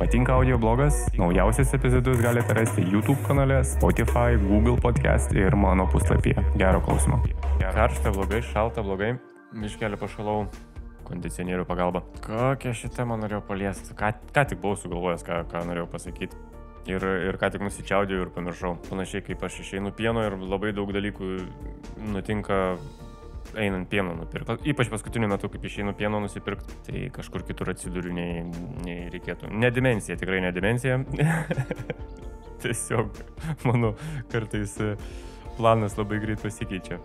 Patinka audio blogas? Naujausias epizodus galite rasti YouTube kanale, Spotify, Google podcast ir mano puslapyje. Gero klausimo. Karšta blogai, šalta blogai. Miškelį pašalau kondicionierių pagalba. Kokią šitą man norėjau paliesti? Ką, ką tik buvau sugalvojęs, ką, ką norėjau pasakyti. Ir, ir ką tik nusičiaudėjau ir pamiršau. Panašiai kaip aš išeinu pieno ir labai daug dalykų nutinka einant pieno nupirkti. Ypač paskutiniu metu, kaip išeinu pieno nusipirkti, tai kažkur kitur atsiduriu nei, nei reikėtų. Ne dimensija, tikrai ne dimensija. Tiesiog mano kartais planas labai greit pasikeičia.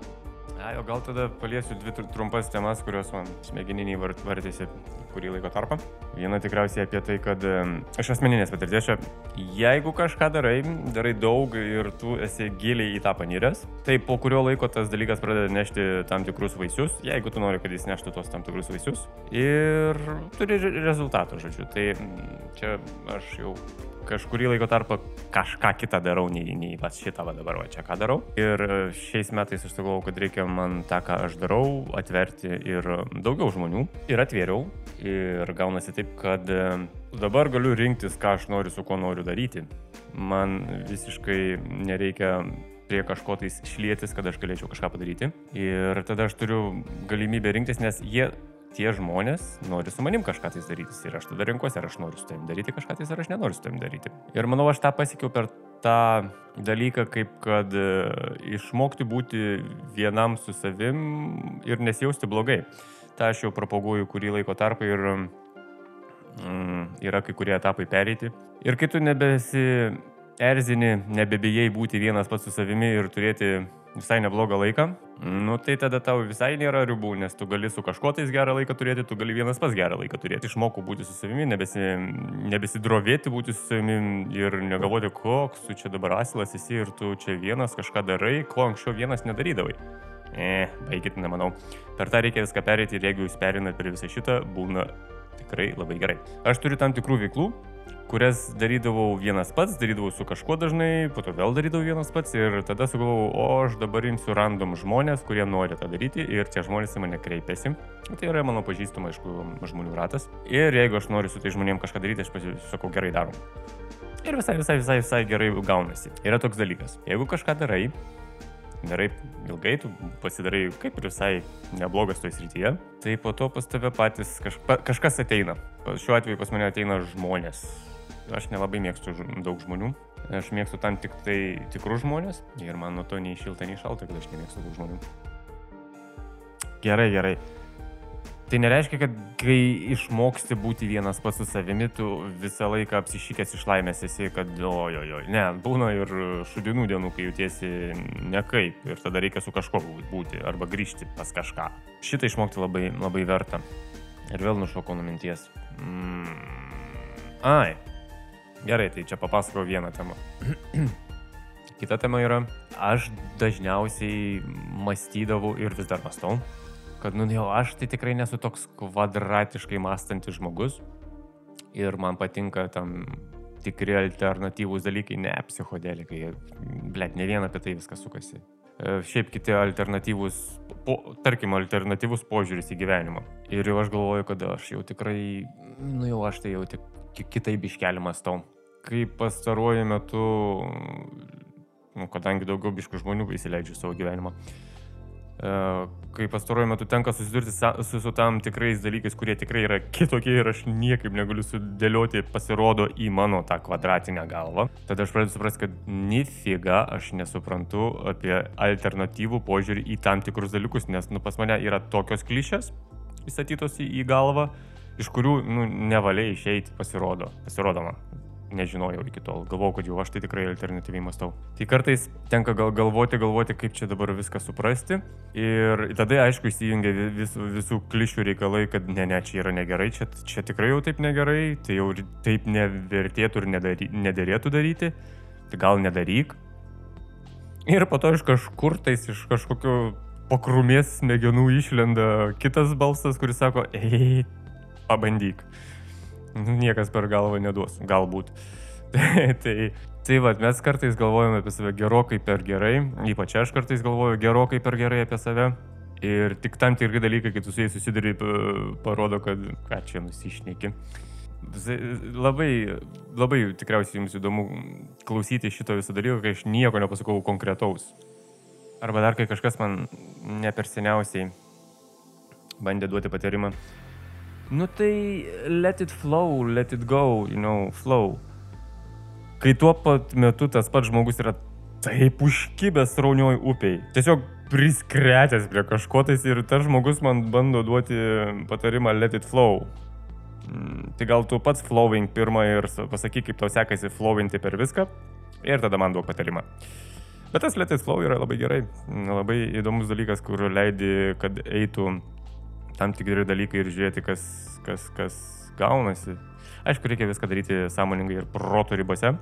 Ai, o gal tada paliesiu dvi trumpas temas, kurios man smegeniniai vartėsi kurį laiko tarpą. Viena tikriausiai apie tai, kad iš asmeninės patirties jeigu kažką darai, darai daug ir tu esi giliai į tą paniręs, tai po kurio laiko tas dalykas pradeda nešti tam tikrus vaisius, jeigu tu nori, kad jis neštų tos tam tikrus vaisius. Ir turi rezultatų, žodžiu. Tai čia aš jau kažkurį laiko tarpą kažką kitą darau, nei, nei pats šitą va dabar, va čia ką darau. Ir e, šiais metais aš sugalvojau, kad reikia man tą, ką aš darau, atverti ir daugiau žmonių. Ir atvėriau. Ir gaunasi taip, kad e, dabar galiu rinktis, ką aš noriu, su kuo noriu daryti. Man visiškai nereikia prie kažko tais šlėtis, kad aš galėčiau kažką padaryti. Ir tada aš turiu galimybę rinktis, nes jie tie žmonės nori su manim kažką tais daryti. Ir aš tada renkuosi, ar aš noriu su tavim daryti kažką tais, ar aš nenoriu su tavim daryti. Ir manau, aš tą pasiekiau per tą dalyką, kaip kad e, išmokti būti vienam su savim ir nesijausti blogai. Ta aš jau propaguoju kurį laiko tarpą ir mm, yra kai kurie etapai pereiti. Ir kai tu nebesi erzini, nebebijai būti vienas pats su savimi ir turėti visai neblogą laiką, nu tai tada tau visai nėra ribų, nes tu gali su kažkuo tais gerą laiką turėti, tu gali vienas pas gerą laiką turėti. Išmokau būti su savimi, nebesi, nebesidrovėti būti su savimi ir negalvoti, koks tu čia dabar asilas esi ir tu čia vienas kažką darai, ko anksčiau vienas nedarydavai. E, baigit, nemanau. Per tą reikia viską perėti ir jeigu jūs perinat per visą šitą, būna tikrai labai gerai. Aš turiu tam tikrų veiklų, kurias darydavau vienas pats, darydavau su kažkuo dažnai, po to vėl darydavau vienas pats ir tada sugalvojau, o aš dabar imsiu random žmonės, kurie nori tą daryti ir tie žmonės į mane kreipiasi. Tai yra mano pažįstama, aišku, žmonių ratas. Ir jeigu aš noriu su tai žmonėm kažką daryti, aš pasisakau gerai darom. Ir visai, visai, visai, visai gerai gaunasi. Yra toks dalykas. Jeigu kažką darai, darai ilgai, tu pasidarai kaip ir visai neblogas toje srityje, tai po to pas tave patys kažka, kažkas ateina. Šiuo atveju pas mane ateina žmonės, Aš nelabai mėgstu daug žmonių. Aš mėgstu tam tik tai tikrus žmonės ir man nuo to nei šilta, nei šalta, kad aš nemėgstu daug žmonių. Gerai, gerai. Tai nereiškia, kad kai išmoksti būti vienas pats su savimi, tu visą laiką apsišykęs iš laimės esi, kad ojojoj. Ne, būna ir šudinų dienų, kai jautiesi nekaip ir tada reikia su kažkuo būti arba grįžti pas kažką. Šitą išmokti labai, labai verta. Ir vėl nušokau nuo minties. Mm. Ai, Gerai, tai čia papasakau vieną temą. Kita tema yra, aš dažniausiai mąstydavau ir vis dar mąstau, kad, nu, jau aš tai tikrai nesu toks kvadratiškai mąstantis žmogus ir man patinka tam tikri alternatyvūs dalykai, ne psichodelikai, blėt, ne vien apie tai viskas sukasi. E, šiaip kiti alternatyvūs, po, tarkim, alternatyvus požiūris į gyvenimą. Ir jau aš galvoju, kad aš jau tikrai, nu jau aš tai jau tik kitaip iškelį mąstau kai pastaruoju metu, nu, kadangi daugiau biškų žmonių įsileidžiu savo gyvenimą, e, kai pastaruoju metu tenka susidurti su, su tam tikrais dalykais, kurie tikrai yra kitokie ir aš niekaip negaliu sudėlioti, pasirodo į mano tą kvadratinę galvą. Tada aš pradedu suprasti, kad nifiga aš nesuprantu apie alternatyvų požiūrį į tam tikrus dalykus, nes nu, pas mane yra tokios klišės įstatytos į, į galvą, iš kurių nu, nevaliai išeiti pasirodo, pasirodo man nežinojau iki tol. Galvojau, kad jau aš tai tikrai alternatyviai mąstau. Tai kartais tenka gal galvoti, galvoti, kaip čia dabar viską suprasti. Ir tada, aišku, įsijungia vis, visų klišių reikalai, kad ne, ne, čia yra negerai, čia, čia tikrai jau taip negerai, tai jau taip nevertėtų ir nedary, nederėtų daryti. Tai gal nedaryk. Ir po to iš kažkur tais, iš kažkokio pakrumės smegenų išlenda kitas balsas, kuris sako, ei, pabandyk. Niekas per galvą neduos, galbūt. tai, tai va, mes kartais galvojame apie save gerokai per gerai, ypač aš kartais galvoju gerokai per gerai apie save. Ir tik tam tikri dalykai, kai tu su jais susiduri, parodo, kad ką čia nusišneki. Labai, labai tikriausiai jums įdomu klausyti šito viso dalyko, kai aš nieko nepasakau konkretaus. Arba dar kai kažkas man ne per seniausiai bandė duoti patarimą. Nu tai let it flow, let it go, you know, flow. Kai tuo pat metu tas pats žmogus yra taip užkibęs raunioj upiai. Tiesiog priskretęs prie kažko tais ir tas žmogus man bando duoti patarimą let it flow. Mm, tai gal tu pats flowing pirmą ir pasakyk, kaip tau sekasi flowinti per viską ir tada man duok patarimą. Bet tas let it flow yra labai gerai, labai įdomus dalykas, kur leidi, kad eitų tam tikri dalykai ir žiūrėti, kas, kas, kas gaunasi. Aišku, reikia viską daryti sąmoningai ir proto ribose.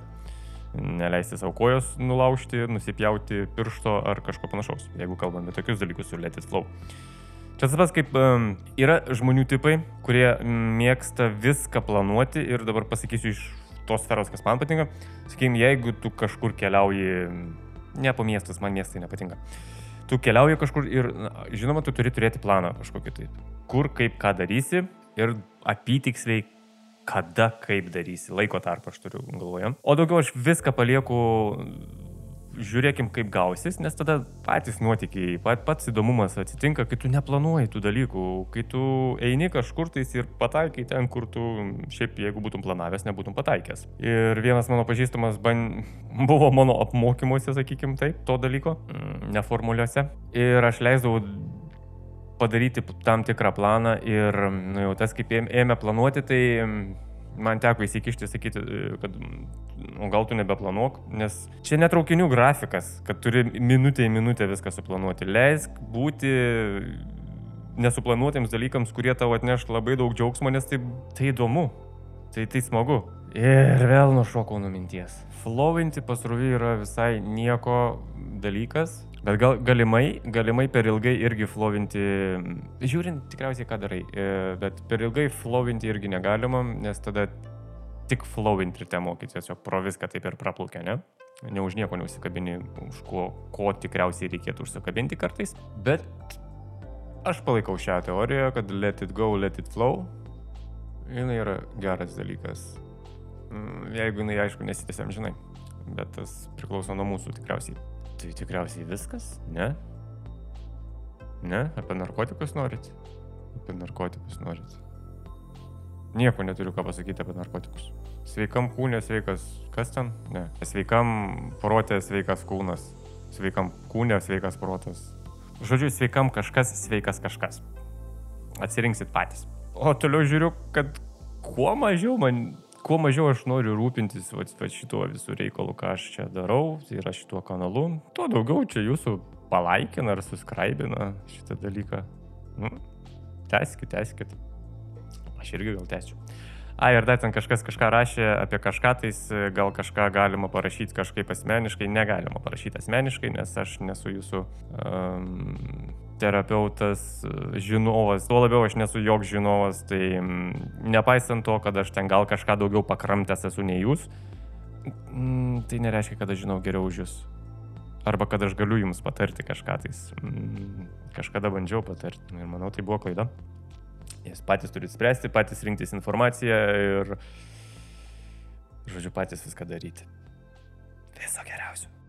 Neleisti savo kojos nulaužti, nusipjauti piršto ar kažko panašaus, jeigu kalbame tokius dalykus su Let It Flow. Čia tas pats kaip um, yra žmonių tipai, kurie mėgsta viską planuoti ir dabar pasakysiu iš tos sferos, kas man patinka. Sakykime, jeigu tu kažkur keliauji, ne po miestus, man miestai nepatinka. Uh, tu keliauji kažkur ir, na, žinoma, tu turi turėti planą kažkokį tai. Kur, kaip, ką darysi ir apytiksliai, kada, kaip darysi. Laiko tarpą aš turiu galvoje. O daugiau aš viską palieku žiūrėkim, kaip gausis, nes tada patys nuotykiai, pat, pats įdomumas atsitinka, kai tu neplanuoji tų dalykų, kai tu eini kažkur tais ir pataikai ten, kur tu šiaip, jeigu būtum planavęs, nebūtum pataikęs. Ir vienas mano pažįstamas ban... buvo mano apmokymuose, sakykim taip, to dalyko, mm, neformuliuose. Ir aš leisdavau padaryti tam tikrą planą ir nu, jau tas kaip ėmė planuoti, tai man teko įsikišti, sakyti, kad o gal tu nebeplanuok, nes čia netraukinių grafikas, kad turi minutę į minutę viską suplanuoti. Leisk būti nesuplanuotiems dalykams, kurie tau atneš labai daug džiaugsmo, nes tai, tai įdomu, tai tai smagu. Ir vėl nušokau nuo minties. Flowinti pasroviui yra visai nieko dalykas, bet gal, galimai, galimai per ilgai irgi flowinti, žiūrint tikriausiai ką darai, e, bet per ilgai flowinti irgi negalima, nes tada tik flowinti ryte mokyti, tiesiog pro viską taip ir praplaukia, ne? Ne už nieko neusikabini, už ko, ko tikriausiai reikėtų užsikabinti kartais, bet aš palaikau šią teoriją, kad let it go, let it flow, jinai yra geras dalykas Mm, jeigu jinai, aišku, nesitęsiam, žinai. Bet tas priklauso nuo mūsų tikriausiai. Tai tikriausiai viskas? Ne? Ne? Apie narkotikus norit? Apie narkotikus norit. Nieko neturiu ką pasakyti apie narkotikus. Sveikam kūnė sveikas, kas ten? Ne. Sveikam protė sveikas kūnas. Sveikam kūnė sveikas protas. Žodžiu, sveikam kažkas, sveikas kažkas. Atsirinksit patys. O toliau žiūriu, kad kuo mažiau man kuo mažiau aš noriu rūpintis va, va, šituo visų reikalu, ką aš čia darau, tai yra šituo kanalu, tuo daugiau čia jūsų palaikina ar suskraibina šitą dalyką. Nu, teskit, teskit. Aš irgi gal tęsiu. A, ir dar ten kažkas kažką rašė apie kažką, tais gal kažką galima parašyti kažkaip asmeniškai, negalima parašyti asmeniškai, nes aš nesu jūsų um, terapeutas, žinovas, tuo labiau aš nesu joks žinovas, tai mm, nepaisant to, kad aš ten gal kažką daugiau pakramtęs esu nei jūs, mm, tai nereiškia, kad aš žinau geriau už jūs. Arba kad aš galiu jums patarti kažką tais. Mm, kažkada bandžiau patarti ir manau, tai buvo klaida. Jūs patys turite spręsti, patys rinktis informaciją ir, žodžiu, patys viską daryti. Viso geriausio.